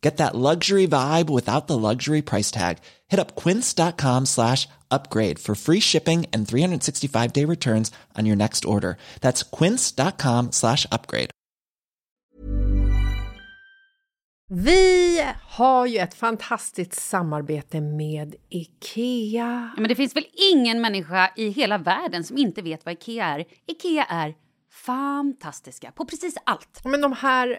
Get that luxury vibe without the luxury price tag. Hit up quince.com slash upgrade for free shipping and 365 day returns on your next order. That's quince.com slash upgrade. Vi har ju ett fantastiskt samarbete med IKEA. Ja, men det finns väl ingen människa i hela världen som inte vet vad IKEA är. IKEA är fantastiska på precis allt. Men de här,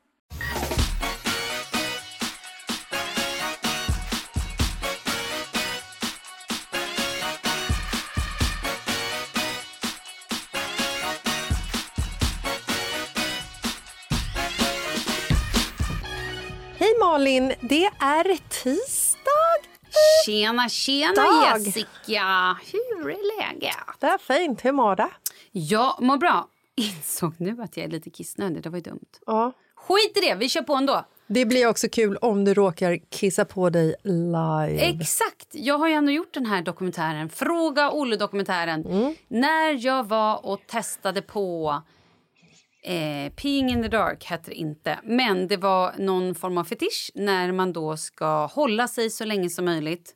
Malin, det är tisdag. Tjena, tjena Dag. Jessica! Hur är läget? Det är fint. Hur mår du? Jag mår bra. Insåg nu att jag är lite kissnödig, det var ju dumt. Ja. Skit i det, vi kör på ändå. Det blir också kul om du råkar kissa på dig live. Exakt! Jag har ju ändå gjort den här dokumentären, Fråga Olle-dokumentären. Mm. När jag var och testade på eh, Peeing in the dark hette det inte. Men det var någon form av fetisch när man då ska hålla sig så länge som möjligt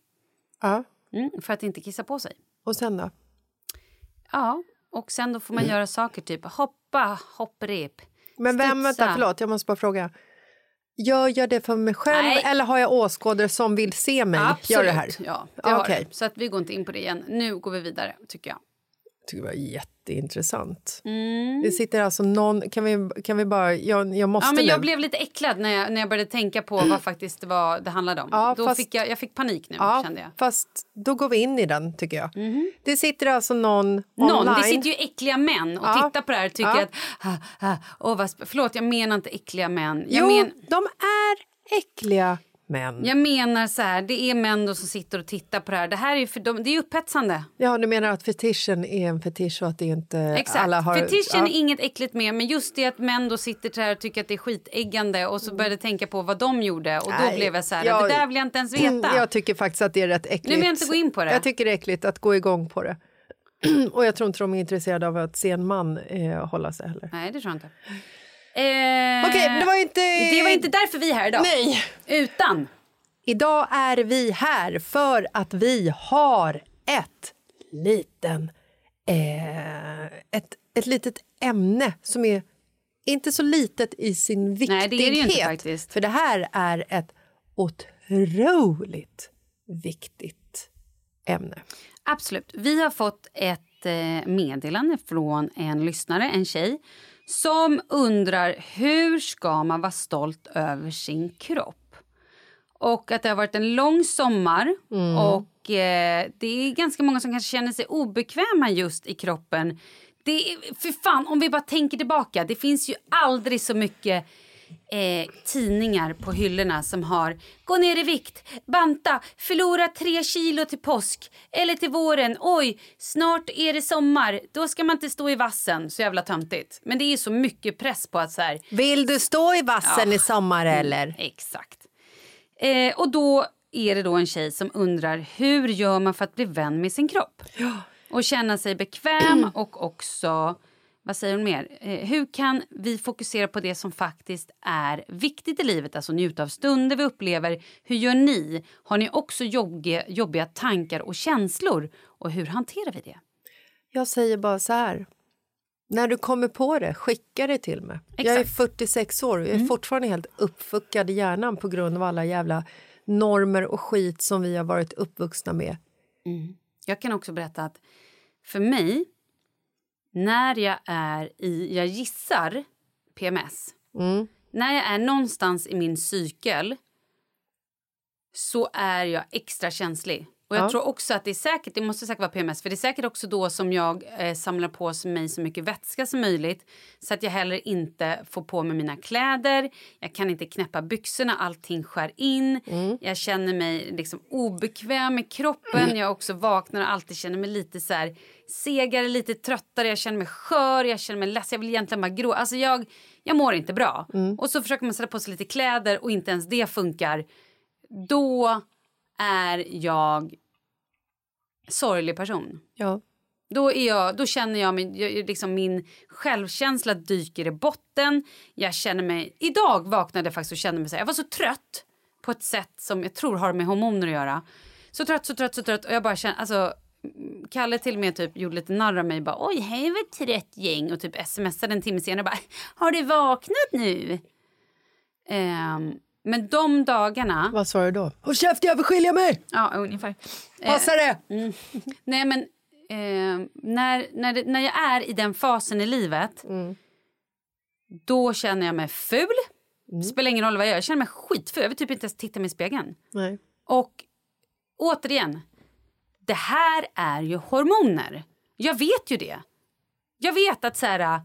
Ja. mm, för att inte kissa på sig. Och sen då? Ja, och sen då får man göra saker typ hoppa, hopprep, Men vem, studsa. vänta, förlåt, jag måste bara fråga. Gör jag det för mig själv Nej. eller har jag åskådare som vill se mig Absolut. göra det här? Ja, det du. Så att vi går inte in på det igen. Nu går vi vidare, tycker jag. Tycker det var jätteintressant. Mm. Det sitter alltså någon... Kan vi, kan vi bara... Jag, jag måste Ja, men jag nu. blev lite äcklad när jag, när jag började tänka på vad faktiskt det, var, det handlade om. Ja, Då fast- fick jag, jag fick panik nu, Ja, kände jag. fast då går vi in i den, tycker jag. Det sitter alltså någon, Någon, online. det sitter ju äckliga män och Ja. tittar på det här och tycker Ja. att... Ah, ah, åh, vad, förlåt, jag menar inte äckliga män. Jag Jo, men, de är äckliga män. Jag menar så här, det är män då som sitter och tittar på det här. Det här är för dem, det är upphetsande. Ja, du menar att fetischen är en fetisch och att det inte Exakt. alla har... Fetischen ja. är inget äckligt med, men just det att män då sitter här och tycker att det är skitäggande och så började tänka på vad de gjorde och då Nej, blev jag så här, jag- det där vill jag inte ens veta. Jag tycker faktiskt att det är rätt äckligt. Nu vill jag inte gå in på det. Jag tycker det är äckligt att gå igång på det. och jag tror inte de är intresserade av att se en man eh, hålla sig heller. Nej, det tror jag inte. Eh, Okej, men det var inte... det var inte därför vi är här idag. Nej. Utan Idag är vi här för att vi har ett liten... Eh, ett, ett litet ämne som är inte så litet i sin viktighet. Nej, det är det ju inte faktiskt. För det här är ett otroligt viktigt ämne. Absolut. Vi har fått ett eh, meddelande från en lyssnare, en tjej som undrar hur ska man vara stolt över sin kropp. Och att det har varit en lång sommar och eh, det är ganska många som kanske känner sig obekväma just i kroppen. Det är, för fan, om vi bara tänker tillbaka, det finns ju aldrig så mycket eh, tidningar på hyllorna som har gå ner i vikt, banta, förlora tre kilo till påsk eller till våren. Oj, snart är det sommar. Då ska man inte stå i vassen. Så jävla töntigt. Men det är så mycket press på att så här, Vill du stå i vassen i sommar eller? Exakt. Eh, och då är det då en tjej som undrar hur gör man för att bli vän med sin kropp? Och känna sig bekväm och också, vad säger hon mer? Eh, hur kan vi fokusera på det som faktiskt är viktigt i livet? Alltså njuta av stunder vi upplever. Hur gör ni? Har ni också jobbiga, jobbiga tankar och känslor? Och hur hanterar vi det? Jag säger bara så här. När du kommer på det, skicka det till mig. Jag är Exakt. Mm. 46 år och jag är fortfarande helt uppfuckad i hjärnan på grund av alla jävla normer och skit som vi har varit uppvuxna med. Jag kan också berätta att för mig, när jag är i, jag gissar PMS, när jag är någonstans i min cykel så är jag extra känslig. Och jag Ja. tror också att det är säkert, det måste säkert vara PMS, för det är säkert också då som jag eh, samlar på mig så mycket vätska som möjligt så att jag heller inte får på mig mina kläder, jag kan inte knäppa byxorna, allting skär in, jag känner mig liksom obekväm i kroppen, jag också vaknar och alltid känner mig lite så här segare, lite tröttare, jag känner mig skör, jag känner mig ledsen, jag vill egentligen bara grå. Alltså jag, jag mår inte bra. Och så försöker man sätta på sig lite kläder och inte ens det funkar. Då är jag sorglig person. Ja. Då, är jag, då känner jag, jag liksom min självkänsla dyker i botten. Jag känner mig... Idag vaknade jag faktiskt och kände mig så här, jag var så trött på ett sätt som jag tror har med hormoner att göra. Så trött, så trött, så trött och jag bara känner, alltså Kalle till och med typ gjorde lite narr av mig bara oj hej vad trött gäng och typ smsade en timme senare bara har du vaknat nu? Ehm, men de dagarna, Vad sa du då? Håll käft, jag vill skilja mig! ja ungefär. Eh, Passa det! Nej, men eh, när, när, det, när jag är i den fasen i livet då känner jag mig ful. Spelar ingen roll vad jag gör. Jag känner mig skitful. Jag vill typ inte ens titta mig i spegeln. Nej. Och återigen, det här är ju hormoner. Jag vet ju det. Jag vet att så här,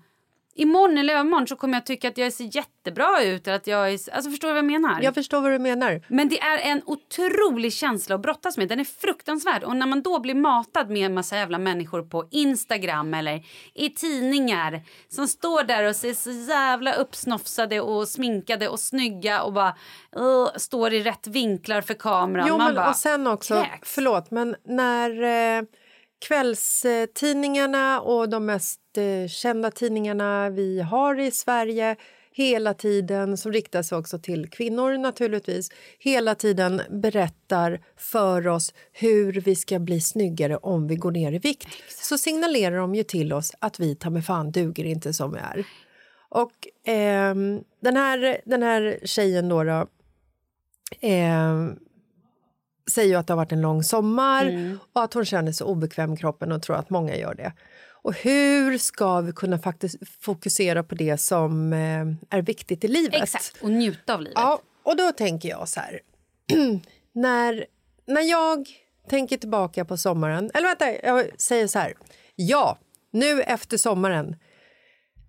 imorgon eller övermorgon så kommer jag tycka att jag ser jättebra ut. Eller att jag är, alltså förstår du vad jag menar? Jag förstår vad du menar. Men det är en otrolig känsla att brottas med. Den är fruktansvärd. Och när man då blir matad med en massa jävla människor på Instagram eller i tidningar som står där och ser så jävla uppsnofsade och sminkade och snygga och bara uh, står i rätt vinklar för kameran. Jo, man men, bara, och sen också, kräks. förlåt, men när eh, kvällstidningarna och de mest eh, kända tidningarna vi har i Sverige hela tiden, som riktar sig också till kvinnor naturligtvis, hela tiden berättar för oss hur vi ska bli snyggare om vi går ner i vikt. Så signalerar de ju till oss att vi ta med fan duger inte som vi är. Och ehm, den, här, den här tjejen då, då ehm, säger ju att det har varit en lång sommar och att hon känner sig obekväm i kroppen och tror att många gör det. Och hur ska vi kunna faktiskt fokusera på det som eh, är viktigt i livet? Exakt, och njuta av livet. Ja, och då tänker jag så här. när, när jag tänker tillbaka på sommaren... Eller vänta, jag säger så här. Ja, nu efter sommaren.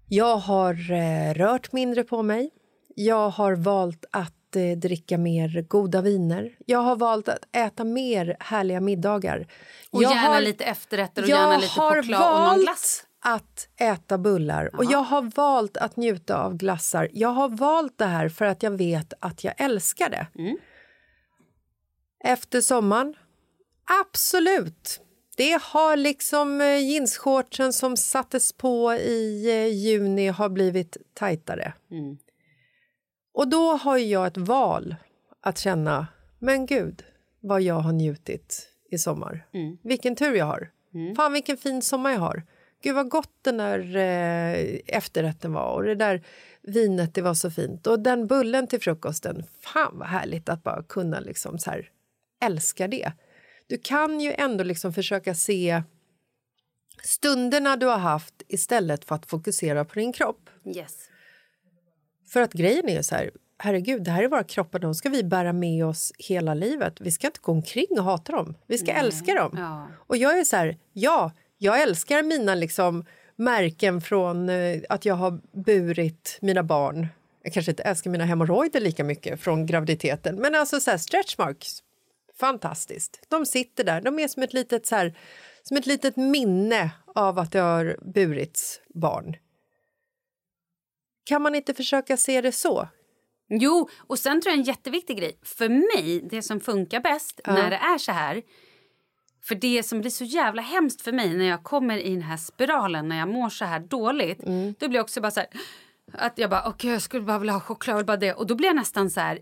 Jag har eh, rört mindre på mig. Jag har valt att att eh, dricka mer goda viner. Jag har valt att äta mer härliga middagar. Och jag gärna har, lite efterrätter och gärna lite har choklad och någon glass. att äta bullar och jag har valt att njuta av glassar. Jag har valt det här för att jag vet att jag älskar det. Mm. Efter sommaren? Absolut. Det har liksom eh, jeansshortsen som sattes på i eh, juni har blivit tajtare. Mm. Och då har jag ett val att känna, men gud vad jag har njutit i sommar. Mm. Vilken tur jag har. Fan vilken fin sommar jag har. Gud vad gott den där eh, efterrätten var och det där vinet det var så fint. Och den bullen till frukosten, fan vad härligt att bara kunna liksom så här älska det. Du kan ju ändå liksom försöka se stunderna du har haft istället för att fokusera på din kropp. Yes. För att grejen är ju så här, herregud, det här är våra kroppar, de ska vi bära med oss hela livet. Vi ska inte gå omkring och hata dem, vi ska älska dem. Ja. Och jag är så här, ja, jag älskar mina liksom märken från eh, att jag har burit mina barn. Jag kanske inte älskar mina hemorrojder lika mycket från graviditeten, men alltså så här, stretch marks, fantastiskt. De sitter där, de är som ett litet, så här, som ett litet minne av att det har burits barn. Kan man inte försöka se det så? Jo, och sen tror jag en jätteviktig grej. För mig, det som funkar bäst när det är så här. För det som blir så jävla hemskt för mig när jag kommer i den här spiralen, när jag mår så här dåligt. Då blir jag också bara så här, att jag bara, okej jag skulle bara vilja ha choklad, bara det. Och då blir jag nästan så här,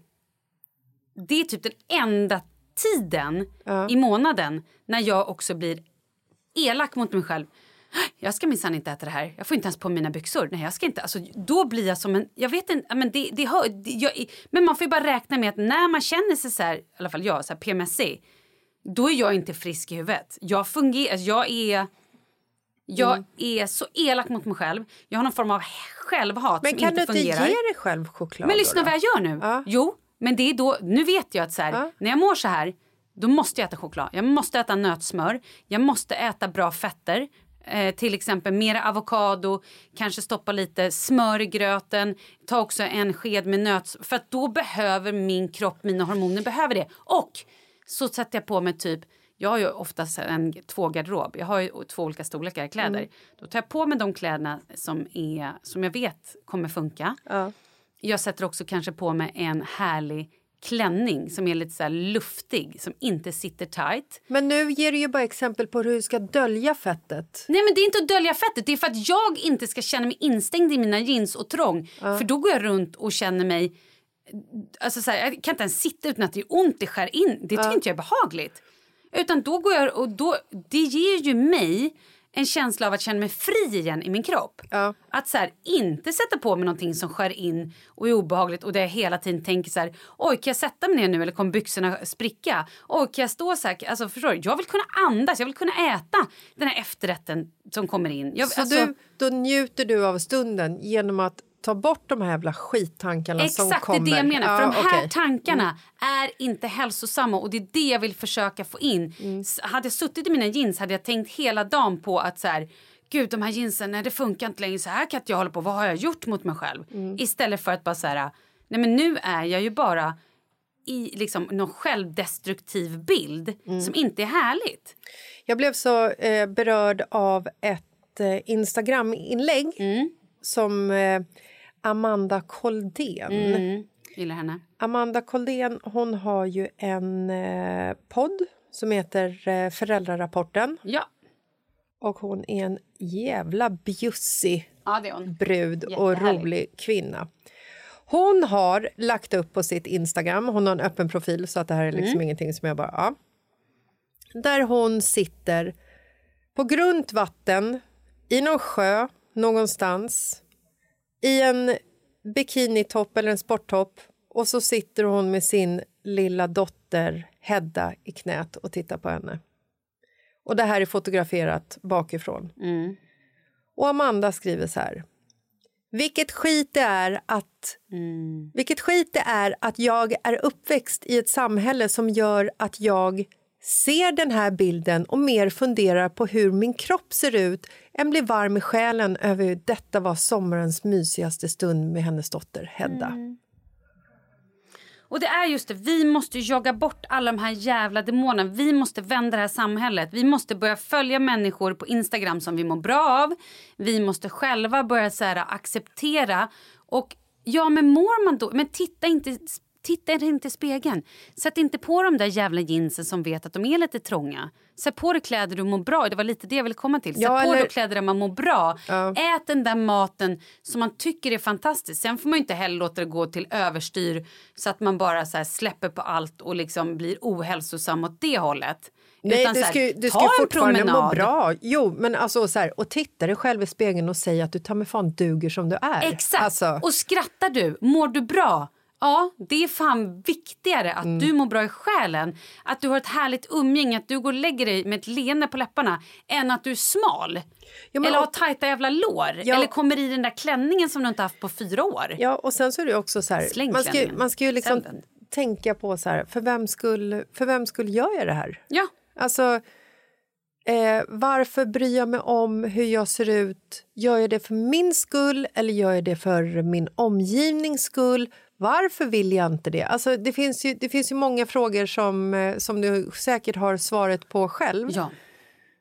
det är typ den enda tiden i månaden när jag också blir elak mot mig själv. Jag ska minsann inte äta det här. Jag får inte ens på mina byxor. Nej, jag ska inte. Alltså, då blir jag som en... Jag vet inte, men det, det. Det, jag, men man får ju bara räkna med att när man känner sig så här, i alla fall jag, så här PMSig, då är jag inte frisk i huvudet. Jag fungerar... Jag är... Jag Mm. är så elak mot mig själv. Jag har någon form av självhat Men som kan inte du inte fungerar. ge dig själv choklad? Men lyssna då? vad jag gör nu. Ja. Jo, men det är då, nu vet jag att så här, Ja. när jag mår så här, då måste jag äta choklad. Jag måste äta nötsmör. Jag måste äta bra fetter. Eh, till exempel mer avokado, kanske stoppa lite smör i gröten. Ta också en sked med nöt... För då behöver min kropp, mina hormoner behöver det. Och så sätter jag på mig typ jag har ju oftast en tvågarderob. Jag har ju två olika storlekar kläder. Då tar jag på mig de kläderna som, är, som jag vet kommer funka. Ja. Jag sätter också kanske på mig en härlig klänning som är lite så luftig, som inte sitter tight. Men nu ger du ju bara exempel på hur du ska dölja fettet. Nej men det är inte att dölja fettet, det är för att jag inte ska känna mig instängd i mina jeans och trång. För då går jag runt och känner mig... Alltså så här, jag kan inte ens sitta utan att det är ont, det skär in. Det tycker inte jag är behagligt. Utan då går jag och då, det ger ju mig en känsla av att känna mig fri igen i min kropp. Ja. Att så här, inte sätta på mig någonting som skär in och är obehagligt och där jag hela tiden tänker så här, oj kan jag sätta mig ner nu eller kommer byxorna spricka? Oj kan jag stå så här? Alltså förstår du? Jag vill kunna andas, jag vill kunna äta den här efterrätten som kommer in. Jag, Så alltså, du, då njuter du av stunden genom att ta bort de här jävla skittankarna som Exakt, det kommer. är det jag menar. För Ja, de här tankarna är inte hälsosamma och det är det jag vill försöka få in. S- Hade jag suttit i mina jeans hade jag tänkt hela dagen på att så här, gud de här jeansen, nej, det funkar inte längre, så här kan jag hålla på, vad har jag gjort mot mig själv? Istället för att bara så här, nej men nu är jag ju bara i liksom någon självdestruktiv bild som inte är härligt. Jag blev så eh, berörd av ett eh, Instagram-inlägg Mm. som eh, Amanda Koldén. Mm. Gillar henne. Amanda Koldén hon har ju en eh, podd som heter eh, Föräldrarapporten. Ja, Och hon är en jävla bjussig ja brud och rolig kvinna. Hon har lagt upp på sitt Instagram, hon har en öppen profil så att det här är liksom ingenting som jag bara... Ja. Där hon sitter på grunt vatten i någon sjö någonstans i en bikinitopp eller en sporttopp och så sitter hon med sin lilla dotter Hedda i knät och tittar på henne. Och det här är fotograferat bakifrån. Mm. Och Amanda skriver så här. Vilket skit det är att Mm. vilket skit det är att jag är uppväxt i ett samhälle som gör att jag ser den här bilden och mer funderar på hur min kropp ser ut än blir varm i själen över hur detta var sommarens mysigaste stund med hennes dotter Hedda. Mm. Och det är just det, vi måste jaga bort alla de här jävla demonerna. Vi måste vända det här samhället. Vi måste börja följa människor på Instagram som vi mår bra av. Vi måste själva börja så här, acceptera. Och ja, men mår man då... Men titta inte Titta inte i spegeln. Sätt inte på de där jävla jeansen som vet att de är lite trånga. Sätt på dig kläder du mår bra Det var lite det jag ville komma till. Sätt Ja, på eller- dig kläder där man mår bra. Ja. Ät den där maten som man tycker är fantastisk. Sen får man inte heller låta det gå till överstyr så att man bara så här släpper på allt och liksom blir ohälsosam åt det hållet. Nej, Utan du här, ska, ju- du ta ska en fortfarande må bra. Jo, men alltså så här, och titta dig själv i spegeln och säga att du ta mig fan duger som du är. Exakt. Alltså, Och skrattar du, mår du bra? Ja, det är fan viktigare att Mm. du mår bra i själen, att du har ett härligt umgänge, att du går och lägger dig med ett leende på läpparna än att du är smal. Ja, eller har tajta jävla lår. Ja. Eller kommer i den där klänningen som du inte haft på fyra år. ja, och sen så är det också så här, man ska, man ska ju liksom tänka på så här, för vem skull, för vem skull gör jag det här? Ja. Alltså, eh, varför bryr jag mig om hur jag ser ut? Gör jag det för min skull eller gör jag det för min omgivnings skull? Varför vill jag inte det? Alltså, det, finns ju, det finns ju många frågor som, eh, som du säkert har svaret på själv. ja.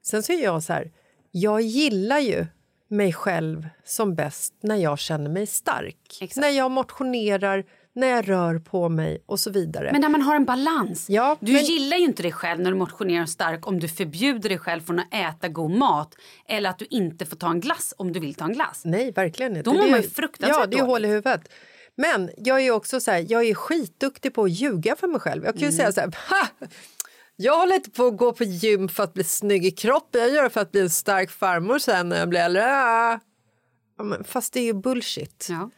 Sen så är jag så här, jag gillar ju mig själv som bäst när jag känner mig stark. Exakt. När jag motionerar, när jag rör på mig och så vidare. Men när man har en balans. Ja, du men- gillar ju inte dig själv när du motionerar stark om du förbjuder dig själv från att äta god mat eller att du inte får ta en glass om du vill ta en glass. Nej, verkligen inte. Då mår man ju- fruktansvärt Ja, det är hål i huvudet. Men jag är också så här, jag är skitduktig på att ljuga för mig själv. Jag kan ju Mm. säga så här, ha! Jag håller inte på att gå på gym för att bli snygg i kroppen. Jag gör det för att bli en stark farmor sen när jag blir äldre. Ja, Fast det är ju bullshit. Ja.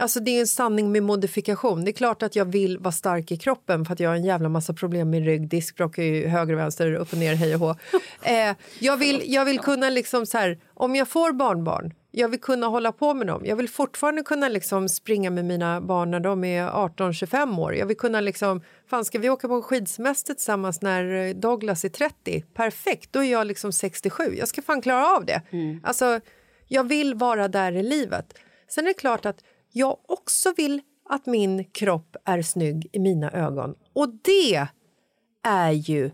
Alltså det är en sanning med modifikation. Det är klart att jag vill vara stark i kroppen för att jag har en jävla massa problem med rygg, diskbråck i höger och vänster, upp och ner, hej och hå. Eh, jag, vill, jag vill kunna liksom så här, om jag får barnbarn, jag vill kunna hålla på med dem. Jag vill fortfarande kunna liksom springa med mina barn när de är 18-25 år. Jag vill kunna liksom, fan ska vi åka på skidsemester tillsammans när eh, Douglas är 30? Perfekt, då är jag liksom 67. Jag ska fan klara av det. Alltså, jag vill vara där i livet. Sen är det klart att jag också vill att min kropp är snygg i mina ögon. Och det är ju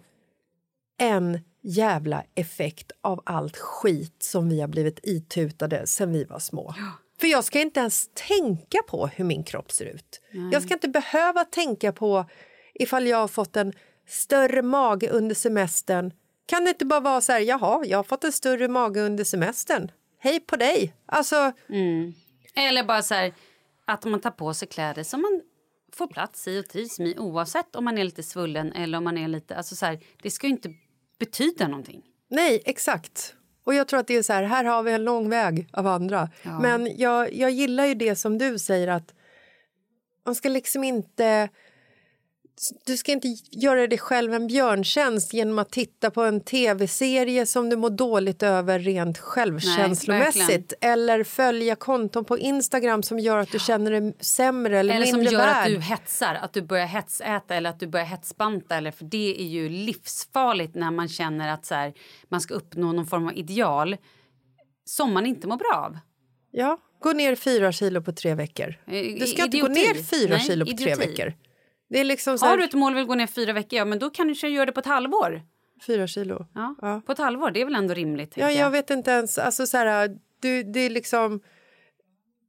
en jävla effekt av allt skit som vi har blivit itutade sen vi var små. För jag ska inte ens tänka på hur min kropp ser ut. Jag ska inte behöva tänka på ifall jag har fått en större mage under semestern. Kan det inte bara vara så här, jaha, jag har fått en större mage under semestern. Hej på dig! Alltså, Eller bara så här, att man tar på sig kläder som man får plats i och trivs med oavsett om man är lite svullen eller om man är lite... Alltså så här, det ska ju inte betyda någonting. Nej, exakt. Och jag tror att det är så här, här har vi en lång väg av andra. Men jag, jag gillar ju det som du säger att man ska liksom inte... Du ska inte göra dig själv en björntjänst genom att titta på en tv-serie som du mår dåligt över rent självkänslomässigt. eller följa konton på Instagram som gör att du känner dig sämre eller, Eller som mindre gör värd. att du hetsar, att du börjar hetsäta eller att du börjar hetsbanta. Eller, för det är ju livsfarligt när man känner att så här, man ska uppnå någon form av ideal som man inte mår bra av. Ja, gå ner fyra kilo på tre veckor. Eh, Du ska inte gå idioti. ner fyra Nej, kilo på tre idioti. veckor. Det är liksom så Har här, du ett mål och vill gå ner fyra veckor, ja men då kan du göra det på ett halvår. fyra kilo. Ja, Ja. På ett halvår, det är väl ändå rimligt? Ja, tänker jag vet inte ens. Alltså så här, du, det är liksom...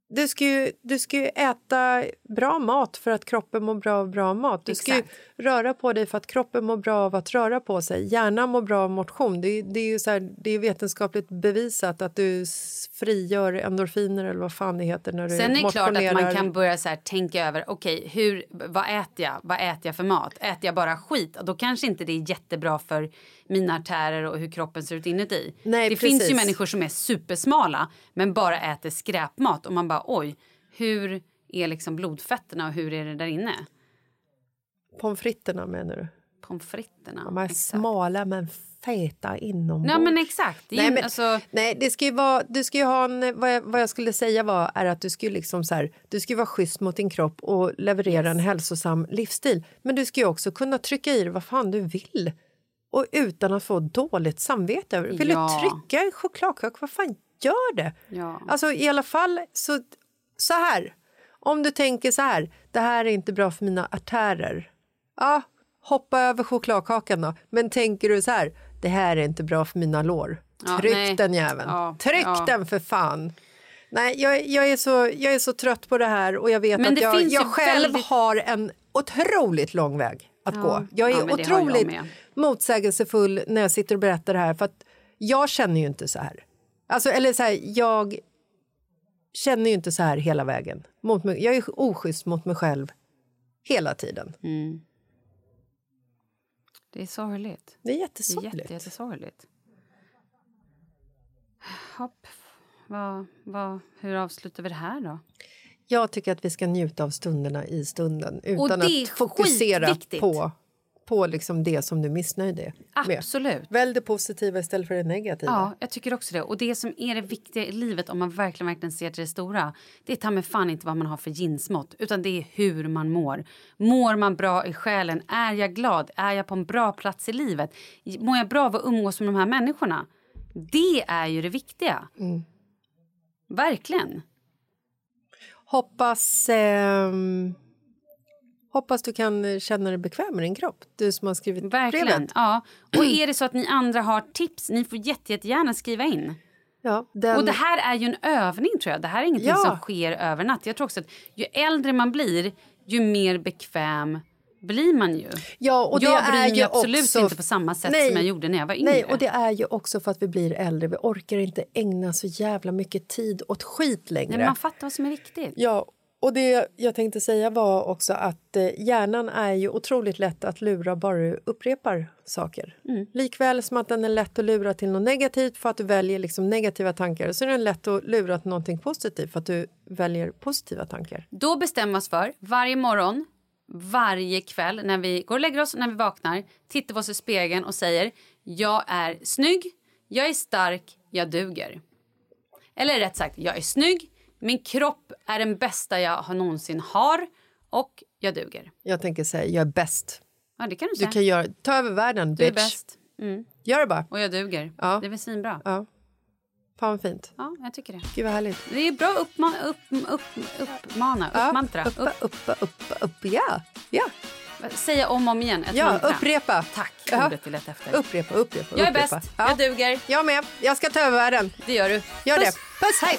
Du ska, ju, du ska ju äta bra mat för att kroppen mår bra av bra mat. Du ska ju. Röra på dig för att kroppen mår bra av att röra på sig. Hjärnan mår bra av motion. Det, är- det är ju så här, det är vetenskapligt bevisat att du frigör endorfiner eller vad fan det heter när du Sen är det klart att man kan börja så här, tänka över okej, hur, vad äter jag? Vad äter jag för mat? Äter jag bara skit? Då kanske inte det är jättebra för mina artärer och hur kroppen ser ut inuti. Nej, det finns ju precis. människor som är supersmala men bara äter skräpmat och man bara oj, hur är liksom blodfetterna och hur är det där inne? Pommes fritterna menar du? Pommes fritterna. De är exakt. smala men feta inombords. Ja men exakt. Nej, men, alltså, nej, det ska ju vara, du ska ha en, vad jag, vad jag skulle säga var är att du ska liksom så här, du ska vara schysst mot din kropp och leverera en hälsosam livsstil. Men du ska ju också kunna trycka i dig vad fan du vill och utan att få dåligt samvete. Vill Ja. du trycka en chokladkaka, vad fan gör det? Ja. Alltså i alla fall så, så här. Om du tänker så här, det här är inte bra för mina artärer. Ja, hoppa över chokladkakan då. Men tänker du så här, det här är inte bra för mina lår. Ja, Tryck nej. den jäveln. Ja, Tryck ja. den för fan. Nej, jag, jag, är så, jag är så trött på det här och jag vet Men att jag, jag själv väldigt- har en otroligt lång väg att gå. Jag är jag otroligt med. motsägelsefull när jag sitter och berättar det här för att jag känner ju inte så här. Alltså, eller så här, jag känner ju inte så här hela vägen. Mot mig, jag är oschysst mot mig själv hela tiden. Det är sorgligt. Det är Det är jättesorgligt. jätte, jättesorgligt. Hopp. Vad, vad, hur avslutar vi det här då? Jag tycker att vi ska njuta av stunderna i stunden utan det att fokusera på, på liksom det som du är missnöjd med. Absolut. Välj det positiva istället för det negativa. Ja, jag tycker också det. Och det som är det viktiga i livet om man verkligen, verkligen ser till det stora, det är ta med fan inte vad man har för ginsmått, utan det är hur man mår. Mår man bra i själen? Är jag glad? Är jag på en bra plats i livet? Mår jag bra av att umgås med de här människorna? Det är ju det viktiga. Verkligen. Hoppas, ehm, hoppas du kan känna dig bekväm med din kropp. Du som har skrivit Verkligen. brevet. Ja. Och är det så att ni andra har tips, ni får jätte, jättegärna skriva in. Ja, den, Och det här är ju en övning tror jag. Det här är ingenting Ja. som sker över natt. Jag tror också att ju äldre man blir, ju mer bekväm blir man ju. ja, och det jag är bryr mig ju absolut också, inte på samma sätt Nej. som jag gjorde när jag var yngre. Nej, och det är ju också för att vi blir äldre. Vi orkar inte ägna så jävla mycket tid åt skit längre. Nej, man fattar vad som är viktigt. Ja, och det jag tänkte säga var också att eh, hjärnan är ju otroligt lätt att lura bara du upprepar saker. Mm. Likväl som att den är lätt att lura till något negativt för att du väljer liksom negativa tankar så är den lätt att lura till någonting positivt för att du väljer positiva tankar. Då bestämmer oss för varje morgon, varje kväll när vi går och lägger oss, när vi vaknar, tittar vi oss i spegeln och säger jag är snygg, jag är stark, jag duger. Eller rätt sagt, jag är snygg, min kropp är den bästa jag någonsin har och jag duger. Jag tänker säga, jag är bäst. Ja, det kan du Du säga. kan göra, ta över världen, du är bitch. bäst. Mm. Gör det bara. Och jag duger. Ja. Det är väl svinbra. Ja. Fan vad fint. Ja, jag tycker det. Gud vad härligt. Det är bra uppma upp, upp, uppmana, Ja, uppmantra. Uppa, uppa, uppa, uppa, ja. Ja, Upp, säga om och om igen. Ett ja mantra. upprepa. Tack, Ja. ordet vi letar efter. Upprepa, upprepa, Jag är upprepa. bäst, Ja. jag duger. Jag med. Jag ska ta över världen. Det gör du. Gör Puss. det. Puss, hej!